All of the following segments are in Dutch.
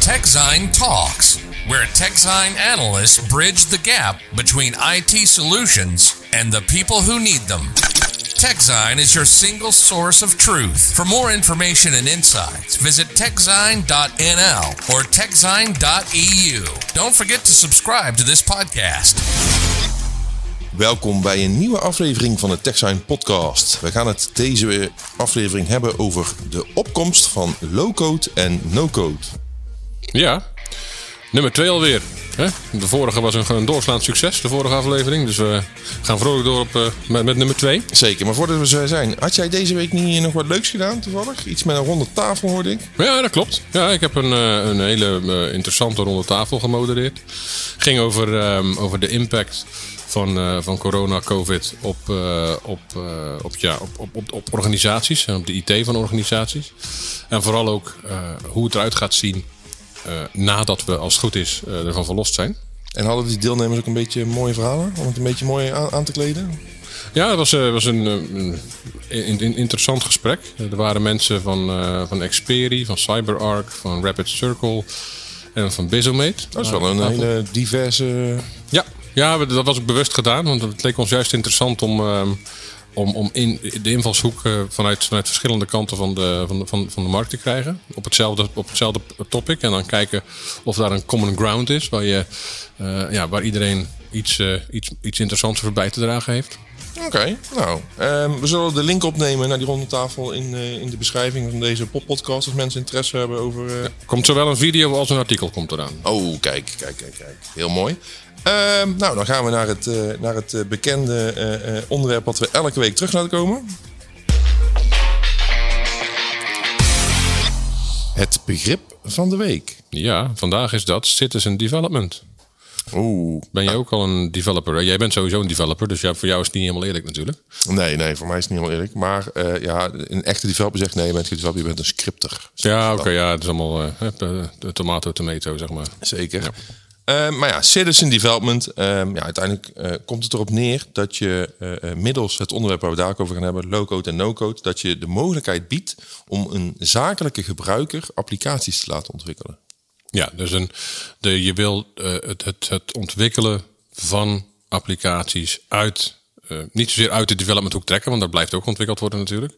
TechZine Talks, where TechZine analysts bridge the gap between IT solutions and the people who need them. TechZine is your single source of truth. For more information and insights, visit techzine.nl or techzine.eu. Don't forget to subscribe to this podcast. Welkom bij een nieuwe aflevering van de TechSign podcast. We gaan het deze aflevering hebben over de opkomst van low-code en no-code. Ja, nummer 2 alweer. Hè? De vorige was een, een doorslaand succes, de vorige aflevering. Dus we gaan vrolijk door op, uh, met, met, nummer 2. Zeker, maar voordat we zo zijn, had jij deze week niet nog wat leuks gedaan toevallig? Iets met een ronde tafel hoorde ik. Ja, dat klopt. Ja, ik heb een, uh, een hele uh, interessante ronde tafel gemodereerd. Ging over, um, over de impact van, uh, van corona, covid op, uh, op, uh, op, ja, op, op, op, op, organisaties en op de IT van organisaties. En vooral ook hoe het eruit gaat zien nadat we, als het goed is, ervan verlost zijn. En hadden die deelnemers ook een beetje mooie verhalen om het een beetje mooi aan, aan te kleden? Ja, het was, was een, een, een, interessant gesprek. Er waren mensen van, van Xperi, van CyberArk, van Rapid Circle en van Bizomate. Dat is wel een hele diverse... Ja, ja, dat was ook bewust gedaan. Want het leek ons juist interessant om, uh, om, om in de invalshoek uh, vanuit, vanuit verschillende kanten van de, van, de, van, van de markt te krijgen. Op hetzelfde, op hetzelfde topic. En dan kijken of daar een common ground is. Waar, je, uh, ja, waar iedereen iets, iets, iets interessants voor bij te dragen heeft. Oké, okay, nou, um, we zullen de link opnemen naar die ronde tafel in, uh, in de beschrijving van deze podcast. Als mensen interesse hebben over. Uh... Ja, komt zowel een video als een artikel komt eraan. Oh, kijk, kijk, kijk, kijk. Heel mooi. Uh, nou, dan gaan we naar het, uh, naar het uh, bekende onderwerp wat we elke week terug laten komen. Het begrip van de week. Ja, vandaag is dat citizen development. Oeh. Ben jij ook al een developer? Jij bent sowieso een developer, dus ja, voor jou is het niet helemaal eerlijk natuurlijk. Nee, nee, voor mij is het niet helemaal eerlijk. Maar uh, ja, een echte developer zegt nee, je bent, developer, je bent een scripter. Ja, oké, okay, ja, het is allemaal uh, tomato, tomato, zeg maar. Zeker. Ja. Uh, maar ja, citizen development. Uh, ja, uiteindelijk uh, komt het erop neer dat je middels het onderwerp waar we daar over gaan hebben, low-code en no-code, dat je de mogelijkheid biedt om een zakelijke gebruiker applicaties te laten ontwikkelen. Ja, dus een, de, je wil het, het, het ontwikkelen van applicaties uit niet zozeer uit de development hoek trekken, want dat blijft ook ontwikkeld worden natuurlijk.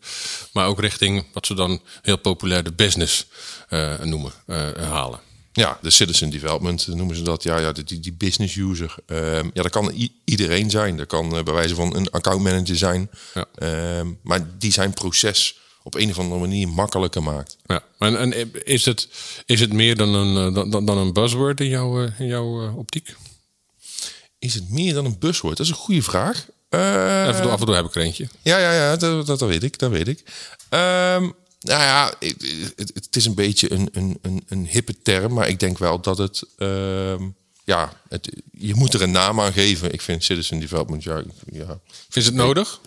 Maar ook richting wat ze dan heel populair de business uh, noemen, halen. Ja, de citizen development noemen ze dat. Ja, ja die, die business user. Um, ja, dat kan iedereen zijn. Dat kan bij wijze van een accountmanager zijn. Ja. Um, maar die zijn proces op een of andere manier makkelijker maakt. Ja, en, en is, het, is het meer dan een, dan, dan een buzzword in, jouw in jouw uh, optiek? Is het meer dan een buzzword? Dat is een goede vraag. Uh, Even af en toe heb ik er eentje. Ja, ja, ja dat, dat, dat weet ik. Dat weet ik. Um, nou ja, het, het, is een beetje een, een, een, een hippe term, maar ik denk wel dat het. Uh, ja, het, je moet er een naam aan geven. Ik vind citizen development. Ja, ja. Vind je het nodig?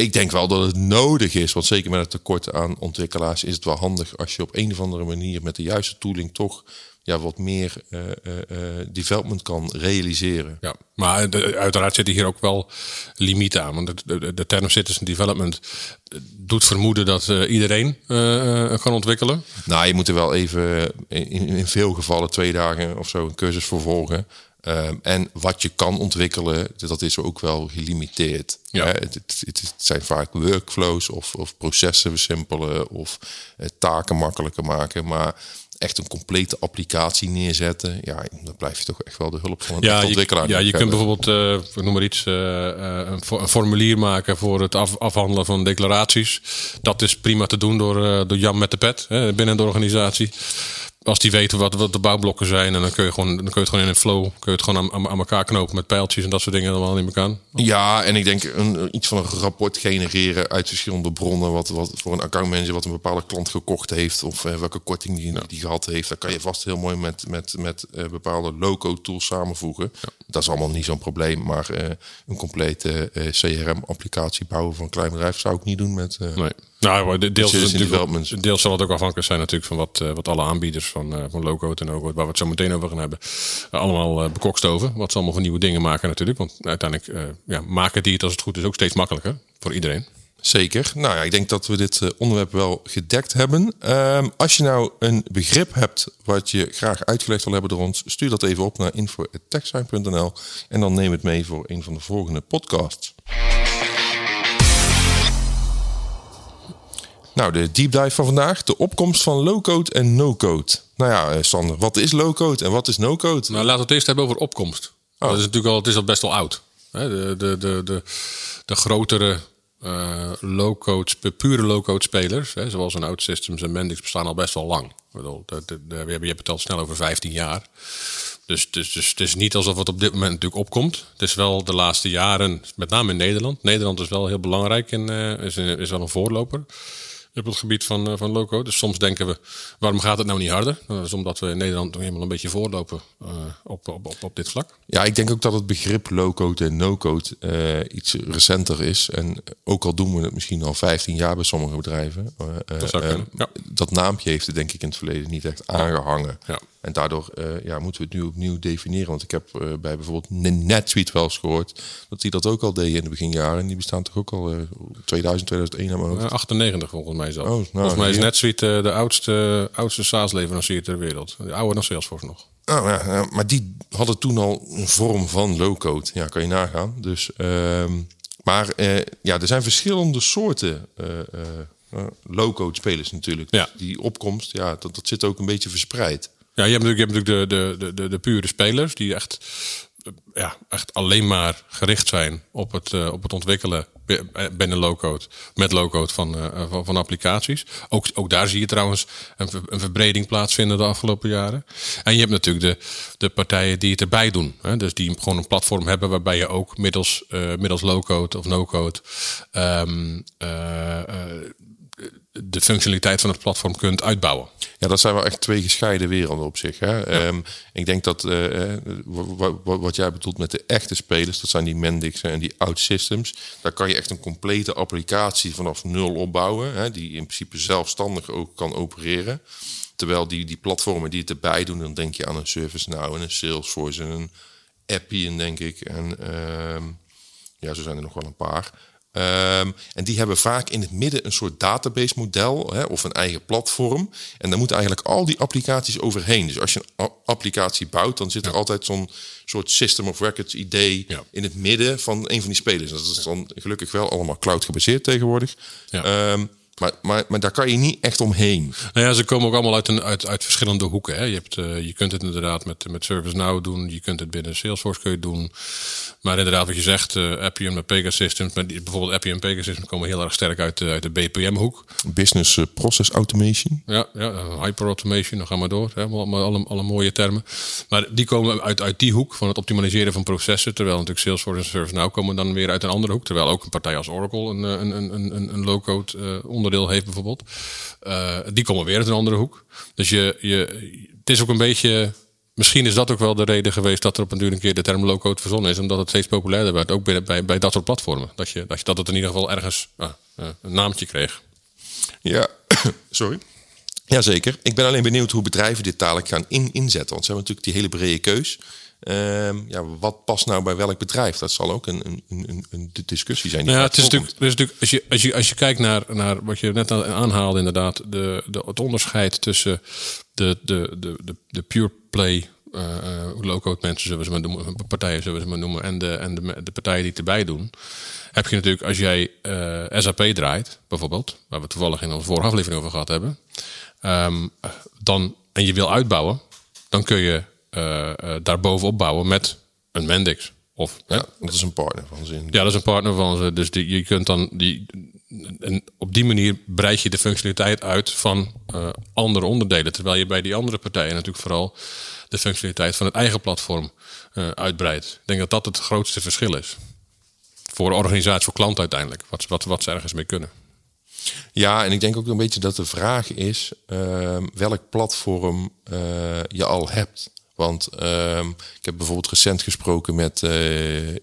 Ik denk wel dat het nodig is, want zeker met het tekort aan ontwikkelaars is het wel handig als je op een of andere manier met de juiste tooling toch ja, wat meer uh, uh, development kan realiseren. Ja, maar de, uiteraard zitten hier ook wel limieten aan. Want de, de, de term citizen development doet vermoeden dat uh, iedereen kan ontwikkelen. Nou, je moet er wel even in, in veel gevallen twee dagen of zo een cursus voor volgen. Um, en wat je kan ontwikkelen, dat is ook wel gelimiteerd. Ja. Het, het, het, zijn vaak workflows of, of processen versimpelen of uh, taken makkelijker maken. Maar echt een complete applicatie neerzetten, ja, dan blijf je toch echt wel de hulp van een ja, ontwikkelaar. Je, ja, je kunt bijvoorbeeld, uh, noem maar iets, uh, een, een, formulier maken voor het af, afhandelen van declaraties. Dat is prima te doen door, door Jan met de pet hè, binnen de organisatie als die weten wat, wat de bouwblokken zijn, en dan kun je, gewoon, dan kun je het gewoon in een flow, kun je het gewoon aan, aan elkaar knopen met pijltjes en dat soort dingen allemaal in elkaar. Ja, en ik denk een, iets van een rapport genereren uit verschillende bronnen, wat, wat voor een accountmanager wat een bepaalde klant gekocht heeft of eh, welke korting die, ja. die gehad heeft, dat kan je vast heel mooi met, met, met uh, bepaalde loco tools samenvoegen. Ja. Dat is allemaal niet zo'n probleem, maar uh, een complete CRM-applicatie bouwen van een klein bedrijf zou ik niet doen met. nee. Nou, deels, deels, deels zal het ook afhankelijk zijn natuurlijk van wat, uh, wat alle aanbieders van, uh, van en ook waar we het zo meteen over gaan hebben, uh, allemaal bekokst over. Wat ze allemaal voor nieuwe dingen maken natuurlijk. Want uiteindelijk ja, maken die het als het goed is ook steeds makkelijker voor iedereen. Zeker. Nou ja, ik denk dat we dit eh, onderwerp wel gedekt hebben. Ehm, als je nou een begrip hebt wat je graag uitgelegd wil hebben door ons, stuur dat even op naar info.techsign.nl en dan neem het mee voor een van de volgende podcasts. Nou, de deep dive van vandaag. De opkomst van low-code en no-code. Nou ja, eh, Sander, wat is low-code en wat is no-code? Nou, laten we het eerst hebben over opkomst. Oh. Dat is natuurlijk al, het is al best wel oud. De, de, de, de, de grotere uh, low-code, pure low-code spelers, hè, zoals een OutSystems en Mendix, bestaan al best wel lang. Ik bedoel, de, de, de, we hebben, je hebt het al snel over 15 jaar. Dus, dus, dus het is niet alsof het op dit moment natuurlijk opkomt. Het is wel de laatste jaren, met name in Nederland. Nederland is wel heel belangrijk en uh, is, is wel een voorloper op het gebied van, uh, van loco. Dus soms denken we, waarom gaat het nou niet harder? Dat is omdat we in Nederland nog helemaal een beetje voorlopen uh, op, op, op, op, dit vlak. Ja, ik denk ook dat het begrip low-code en no-code uh, iets recenter is. En ook al doen we het misschien al 15 jaar bij sommige bedrijven. dat, ja. dat naampje heeft het denk ik in het verleden niet echt aangehangen. Ja. En daardoor uh, ja, moeten we het nu opnieuw definiëren. Want ik heb uh, bij bijvoorbeeld NetSuite wel eens gehoord dat die dat ook al deden in de beginjaren. En die bestaan toch ook al uh, 2000, 2001 aan mijn hoofd. 98 volgens mij zelfs. Oh, nou, volgens mij is ja. NetSuite de oudste, oudste SaaS-leverancier ter wereld. De oude dan Salesforce nog. Oh, ja, maar die hadden toen al een vorm van low-code. Ja, kan je nagaan. Dus, uh, maar ja, er zijn verschillende soorten low-code spelers natuurlijk. Ja. Die opkomst, ja, dat, dat zit ook een beetje verspreid. Ja, je hebt natuurlijk, de, de, de, de pure spelers die echt, ja, echt alleen maar gericht zijn op het, uh, op het ontwikkelen binnen low-code, met low-code van, uh, van, van, applicaties. Ook, ook daar zie je trouwens een, een verbreding plaatsvinden de afgelopen jaren. En je hebt natuurlijk de, de partijen die het erbij doen. Hè? Dus die gewoon een platform hebben waarbij je ook middels, middels low-code of no-code um, de functionaliteit van het platform kunt uitbouwen. Ja, dat zijn wel echt twee gescheiden werelden op zich. Hè? Ja. Um, ik denk dat uh, wat jij bedoelt met de echte spelers, dat zijn die Mendix en die OutSystems. Daar kan je echt een complete applicatie vanaf nul opbouwen, hè, die in principe zelfstandig ook kan opereren. Terwijl die, die platformen die het erbij doen, dan denk je aan een ServiceNow en een Salesforce en een Appian, denk ik. En uh, ja, zo zijn er nog wel een paar. Um, en die hebben vaak in het midden een soort database model hè, of een eigen platform. En daar moeten eigenlijk al die applicaties overheen. Dus als je een applicatie bouwt, dan zit er ja. altijd zo'n soort system of records idee ja. in het midden van een van die spelers. Dat is dan gelukkig wel allemaal cloud gebaseerd tegenwoordig. Ja. Um, maar, maar, maar daar kan je niet echt omheen. Nou ja, ze komen ook allemaal uit, een, uit, uit verschillende hoeken. Hè. Je, hebt, uh, je kunt het inderdaad met, met ServiceNow doen. Je kunt het binnen Salesforce kun je doen. Maar inderdaad, wat je zegt, uh, Appium met Pegasystems. Met bijvoorbeeld Appium en Pegasystems komen heel erg sterk uit, uh, uit de BPM-hoek. Business uh, Process Automation. Ja, ja hyperautomation, dan gaan we door. Hè. Alle, alle, alle mooie termen. Maar die komen uit, uit die hoek van het optimaliseren van processen. Terwijl natuurlijk Salesforce en ServiceNow komen dan weer uit een andere hoek. Terwijl ook een partij als Oracle een, een, een, een, een low-code onderdeel heeft bijvoorbeeld. Uh, die komen weer uit een andere hoek. Dus je, je, het is ook een beetje. Misschien is dat ook wel de reden geweest dat er op een duur een keer de term low-code verzonnen is, omdat het steeds populairder werd, ook bij, bij, bij dat soort platformen. Dat, je, dat, je, dat het in ieder geval ergens uh, uh, een naamtje kreeg. Ja, sorry. Jazeker. Ik ben alleen benieuwd hoe bedrijven dit dadelijk gaan in, inzetten. Want ze hebben natuurlijk die hele brede keus. Um, ja, wat past nou bij welk bedrijf? Dat zal ook een, een, een, een discussie zijn. Die ja, het is natuurlijk, het is natuurlijk als, je, als, je, als je kijkt naar, naar wat je net aanhaalde, inderdaad, de, de, het onderscheid tussen de, de, de, de, de pure play uh, low-code mensen, zullen we ze maar noemen, partijen zullen we ze maar noemen, en de, en de, de partijen die het erbij doen, heb je natuurlijk, als jij uh, SAP draait, bijvoorbeeld, waar we toevallig in onze vorige aflevering over gehad hebben, um, dan, en je wil uitbouwen, dan kun je daarbovenop bouwen met een Mendix. Of, ja, dat is een partner van ze. Ja, dat is een partner van ze. Dus die, je kunt dan die. En op die manier breid je de functionaliteit uit van uh, andere onderdelen. Terwijl je bij die andere partijen natuurlijk vooral de functionaliteit van het eigen platform uh, uitbreidt. Ik denk dat dat het grootste verschil is. Voor de organisatie, voor klant uiteindelijk. Wat, wat, wat ze ergens mee kunnen. Ja, en ik denk ook een beetje dat de vraag is uh, welk platform je al hebt. Want uh, ik heb bijvoorbeeld recent gesproken met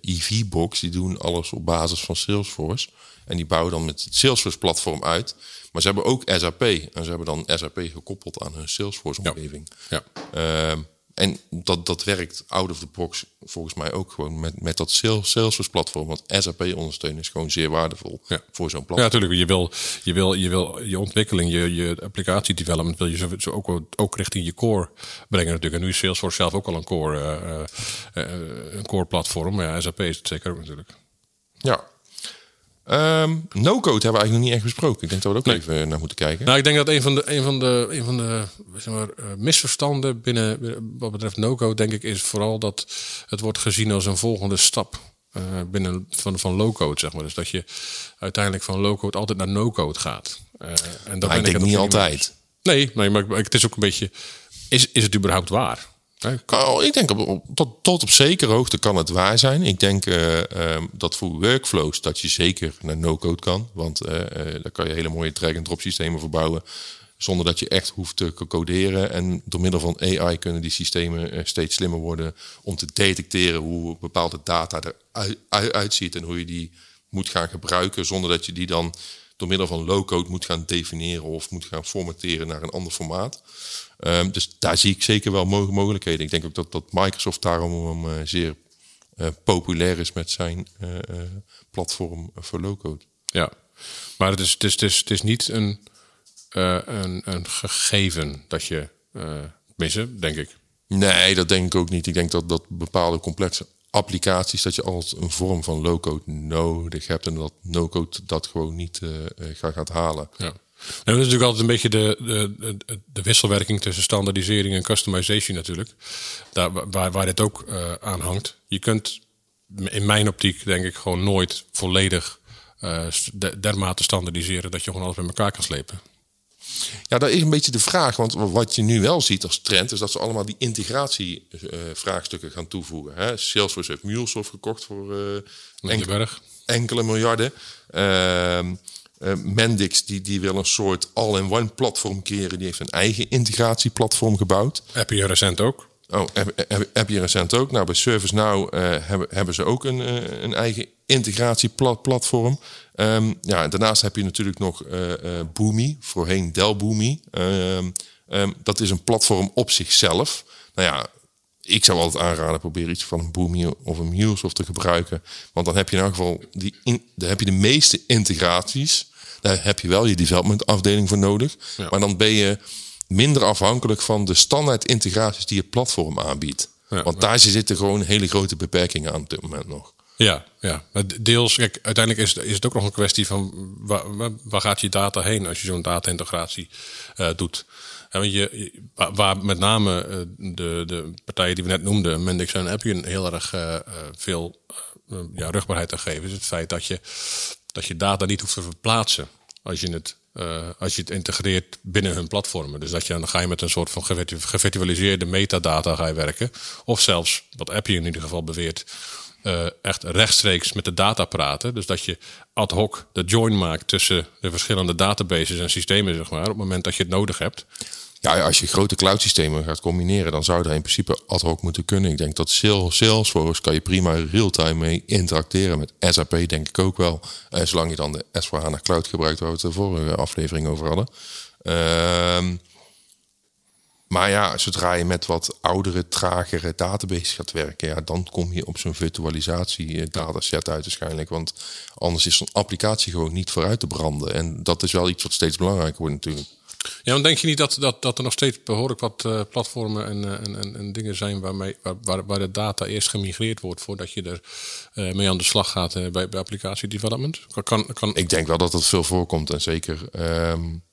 EVBox. Die doen alles op basis van Salesforce. En die bouwen dan met het Salesforce-platform uit. Maar ze hebben ook SAP. En ze hebben dan SAP gekoppeld aan hun Salesforce-omgeving. Ja. ja. En dat, dat werkt out of the box volgens mij ook gewoon met, met dat Salesforce platform. Want SAP ondersteunen is gewoon zeer waardevol voor zo'n platform. Ja, natuurlijk. Je wil je, wil, je, wil je ontwikkeling, je, je applicatie development wil je zo, zo ook, ook richting je core brengen natuurlijk. En nu is Salesforce zelf ook al een core, uh, uh, een core platform. Maar ja, SAP is het zeker ook natuurlijk. Ja, Um, No-code hebben we eigenlijk nog niet echt besproken. Ik denk dat we er ook even naar moeten kijken. Nou, ik denk dat een van de, een van de, een van de zeg maar, uh, misverstanden binnen, wat betreft no-code, denk ik, is vooral dat het wordt gezien als een volgende stap. Uh, binnen van, van low-code, zeg maar. Dus dat je uiteindelijk van low-code altijd naar no-code gaat. Uh, en dat ik denk niet altijd. Nee, nee, maar het is ook een beetje. Is, is het überhaupt waar? Oh, ik denk op, tot, tot op zekere hoogte kan het waar zijn. Ik denk uh, um, dat voor workflows dat je zeker naar no-code kan. Want uh, daar kan je hele mooie drag-and-drop systemen verbouwen. Zonder dat je echt hoeft te coderen. En door middel van AI kunnen die systemen steeds slimmer worden. Om te detecteren hoe bepaalde data eruit ziet. En hoe je die moet gaan gebruiken. Zonder dat je die dan door middel van low-code moet gaan definiëren. Of moet gaan formateren naar een ander formaat. Um, dus daar zie ik zeker wel mogelijkheden. Ik denk ook dat, dat Microsoft daarom um, zeer uh, populair is met zijn uh, uh, platform voor low-code. Ja, maar het is, het is, het is, het is niet een, een, een gegeven dat je missen, denk ik. Nee, dat denk ik ook niet. Ik denk dat, dat bepaalde complexe applicaties, dat je altijd een vorm van low-code nodig hebt en dat no-code dat gewoon niet gaat halen. Ja. Nou, dat is natuurlijk altijd een beetje de, de, de, wisselwerking tussen standaardisering en customization natuurlijk. Daar, waar, waar dit ook uh, aan hangt. Je kunt in mijn optiek denk ik gewoon nooit volledig uh, dermate standaardiseren dat je gewoon alles bij elkaar kan slepen. Ja, dat is een beetje de vraag. Want wat je nu wel ziet als trend, is dat ze allemaal die integratievraagstukken uh, gaan toevoegen. Hè? Salesforce heeft MuleSoft gekocht voor uh, enkele, enkele miljarden. Ehm, uh, Mendix die, die wil een soort all-in-one platform creëren. Die heeft een eigen integratieplatform gebouwd. Heb je recent ook? Oh, heb, heb, heb je recent ook? Nou, bij ServiceNow uh, hebben, hebben ze ook een, uh, een eigen integratieplatform. Um, ja, daarnaast heb je natuurlijk nog uh, Boomi, voorheen Dell Boomi. Um, um, dat is een platform op zichzelf. Nou ja, ik zou altijd aanraden, probeer iets van een Boomi of een MuleSoft te gebruiken. Want dan heb je in elk geval die in, dan heb je de meeste integraties. Daar heb je wel je development afdeling voor nodig. Maar dan ben je minder afhankelijk van de standaard integraties die het platform aanbiedt. Want daar zitten gewoon hele grote beperkingen aan op dit moment nog. Ja, ja. Deels, kijk, uiteindelijk is, is het ook nog een kwestie van waar, waar gaat je data heen als je zo'n data-integratie uh, doet. Want je, waar met name eh, de, de partijen die we net noemden, Mendix en Appian, heel erg uh, veel uh, ja, rugbaarheid aan geven, is het feit dat je, dat je data niet hoeft te verplaatsen als je het, uh, als je het integreert binnen hun platformen. Dus dat je, dan ga je met een soort van gevirtualiseerde metadata ga je werken. Of zelfs, wat Appian in ieder geval beweert, uh, echt rechtstreeks met de data praten. Dus dat je ad hoc de join maakt tussen de verschillende databases en systemen, zeg maar, op het moment dat je het nodig hebt. Als je grote cloud systemen gaat combineren, dan zou dat in principe ad hoc moeten kunnen. Ik denk dat Salesforce kan je prima real-time mee interacteren. Met SAP denk ik ook wel. Eh, zolang je dan de S4HANA Cloud gebruikt, waar we het de vorige aflevering over hadden. Uh, maar ja, zodra je met wat oudere, tragere databases gaat werken, ja, dan kom je op zo'n virtualisatie eh, dataset uit waarschijnlijk. Want anders is zo'n applicatie gewoon niet vooruit te branden. En dat is wel iets wat steeds belangrijker wordt natuurlijk. Ja, dan denk je niet dat, dat, dat er nog steeds behoorlijk wat uh, platformen en, uh, en, en, dingen zijn waarmee, waar, waar, de data eerst gemigreerd wordt voordat je er uh, mee aan de slag gaat bij, bij applicatie development? Kan, kan... Ik denk wel dat dat veel voorkomt en zeker um,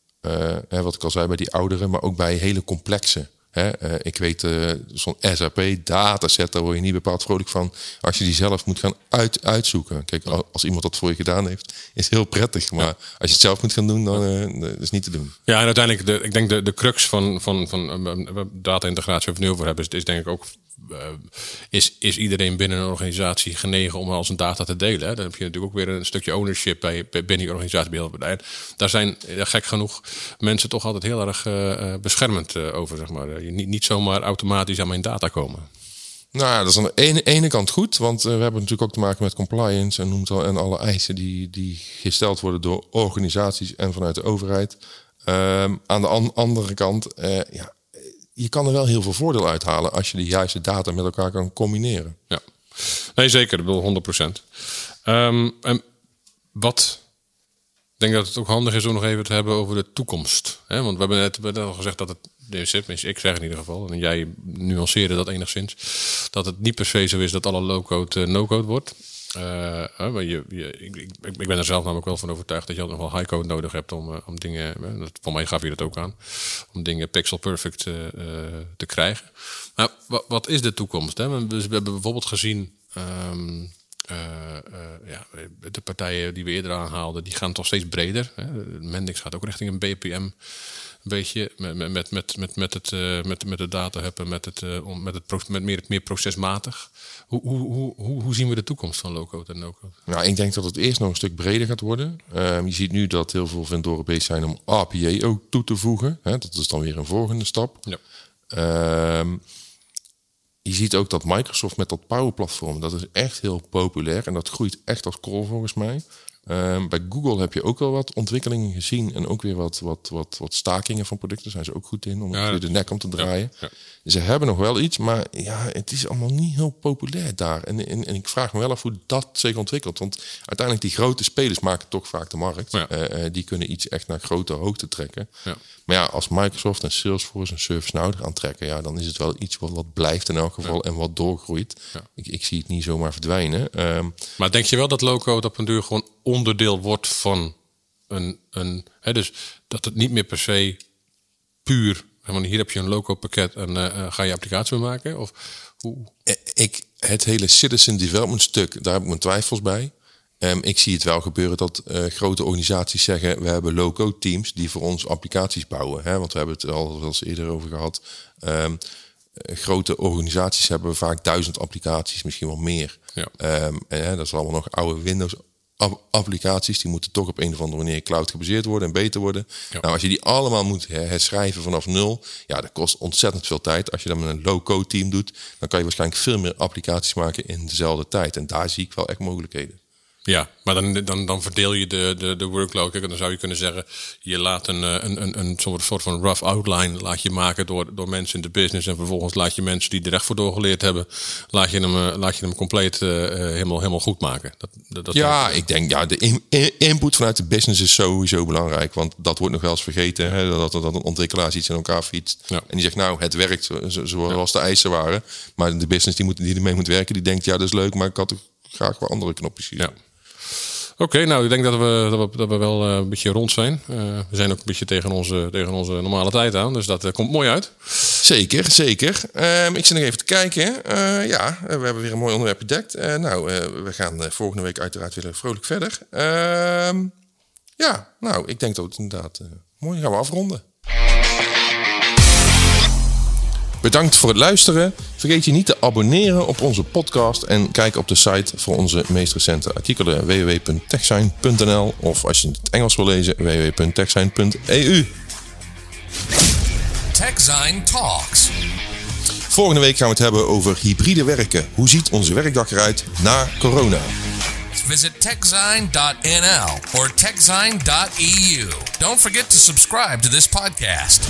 hè, wat ik al zei bij die ouderen, maar ook bij hele complexe. Uh, ik weet, uh, zo'n SAP-dataset, daar word je niet bepaald vrolijk van als je die zelf moet gaan uit, uitzoeken. Kijk, als iemand dat voor je gedaan heeft, is heel prettig. Maar ja. als je het zelf moet gaan doen, dan uh, is niet te doen. Ja, en uiteindelijk, de, ik denk de, de crux van, van, van data-integratie, of we het nu over hebben, is, is denk ik ook is, is iedereen binnen een organisatie genegen om al zijn data te delen. Hè? Dan heb je natuurlijk ook weer een stukje ownership bij, binnen je organisatie. Bij Daar zijn gek genoeg mensen toch altijd heel erg uh, beschermend over. Zeg maar. Niet, niet zomaar automatisch aan mijn data komen. Nou dat is aan de ene, kant goed, want we hebben natuurlijk ook te maken met compliance en, noemt al, en alle eisen die, die gesteld worden door organisaties en vanuit de overheid. Um, aan de an andere kant, ja, je kan er wel heel veel voordeel uithalen als je de juiste data met elkaar kan combineren. Ja, nee zeker, dat wil 100%. Um, en wat ik denk dat het ook handig is om nog even te hebben over de toekomst. Want we hebben net, al gezegd dat het, ik zeg in ieder geval, en jij nuanceerde dat enigszins, dat het niet per se zo is dat alle low-code uh, no-code wordt. Uh, uh, je, ik, ik, ben er zelf namelijk wel van overtuigd dat je nog wel high code nodig hebt om, uh, om dingen, dat, voor mij gaf je dat ook aan, om dingen pixel perfect te krijgen. Maar wat, wat, is de toekomst? Hè? We, hebben bijvoorbeeld gezien uh, ja, de partijen die we eerder aanhaalden, die gaan toch steeds breder. Hè. Mendix gaat ook richting een BPM. Beetje met, met, met, met, met, het, uh, met, met de data hebben, met het, met het met meer, meer procesmatig. Hoe, hoe, hoe, hoe zien we de toekomst van low-code en no-code? Nou, ik denk dat het eerst nog een stuk breder gaat worden. Um, je ziet nu dat heel veel vendoren bezig zijn om RPA ook toe te voegen. Hè. Dat is dan weer een volgende stap. Ja. Um, je ziet ook dat Microsoft met dat Power Platform, dat is echt heel populair en dat groeit echt als kool volgens mij. Ehm, bij Google heb je ook wel wat ontwikkelingen gezien en ook weer wat, wat, wat, wat stakingen van producten. Daar zijn ze ook goed in om ja, de nek om te draaien. Ja, Ze hebben nog wel iets, maar ja, het is allemaal niet heel populair daar. En, en, en, ik vraag me wel af hoe dat zich ontwikkelt. Want uiteindelijk die grote spelers maken toch vaak de markt. Uh, die kunnen iets echt naar grote hoogte trekken. Maar ja, als Microsoft en Salesforce en ServiceNow er aantrekken, ja, dan is het wel iets wat, wat blijft in elk geval en wat doorgroeit. Ik, ik zie het niet zomaar verdwijnen. Um, maar denk je wel dat loco op een duur gewoon onderdeel wordt van een. een hè, dus dat het niet meer per se puur. Want hier heb je een loco pakket en uh, ga je applicatie mee maken? Of hoe? Eh, ik, het hele citizen development stuk, daar heb ik mijn twijfels bij. Um, ik zie het wel gebeuren dat uh, grote organisaties zeggen: we hebben low-code teams die voor ons applicaties bouwen. Hè? Want we hebben het al wel eens eerder over gehad. Um, grote organisaties hebben vaak duizend applicaties, misschien wel meer. Ja. Um, en dat is allemaal nog oude Windows applicaties, die moeten toch op een of andere manier cloud gebaseerd worden en beter worden. Nou, als je die allemaal moet herschrijven vanaf nul, ja, dat kost ontzettend veel tijd. Als je dat met een low-code team doet, dan kan je waarschijnlijk veel meer applicaties maken in dezelfde tijd. En daar zie ik wel echt mogelijkheden. Ja, maar dan, dan, dan verdeel je de, de, de workload. Kijk, dan zou je kunnen zeggen, je laat een, eh, een, een, een soort van rough outline laat je maken door, door mensen in de business. En vervolgens laat je mensen die er echt voor doorgeleerd hebben, laat je hem, eh, laat je hem compleet uh, helemaal, helemaal goed maken. Dat, dat, ja, ik denk, ja, de input vanuit de business is sowieso belangrijk. Want dat wordt nog wel eens vergeten, hè, dat, dat een ontwikkelaar iets in elkaar fietst. Ja. En die zegt, nou, het werkt zoals ja. de eisen waren. Maar de business die, moet, die ermee moet werken, die denkt, ja, dat is leuk, maar ik had graag wel andere knopjes zien. Ja. Oké, nou ik denk dat we, dat we, dat we wel uh, een beetje rond zijn. Uh, we zijn ook een beetje tegen onze, tegen onze normale tijd aan, dus dat uh, komt mooi uit. Zeker, zeker. Ehm, ik zit nog even te kijken. ja, we hebben weer een mooi onderwerp bedekt. nou, we gaan volgende week uiteraard weer vrolijk verder. Ehm, ja, nou, ik denk dat het inderdaad mooi gaan we afronden. Bedankt voor het luisteren. Vergeet je niet te abonneren op onze podcast en kijk op de site voor onze meest recente artikelen www.techsign.nl of als je het Engels wil lezen www.techsign.eu. TechSign Talks. Volgende week gaan we het hebben over hybride werken. Hoe ziet onze werkdag eruit na corona? Visit techsign.nl or techsign.eu. Don't forget to subscribe to this podcast.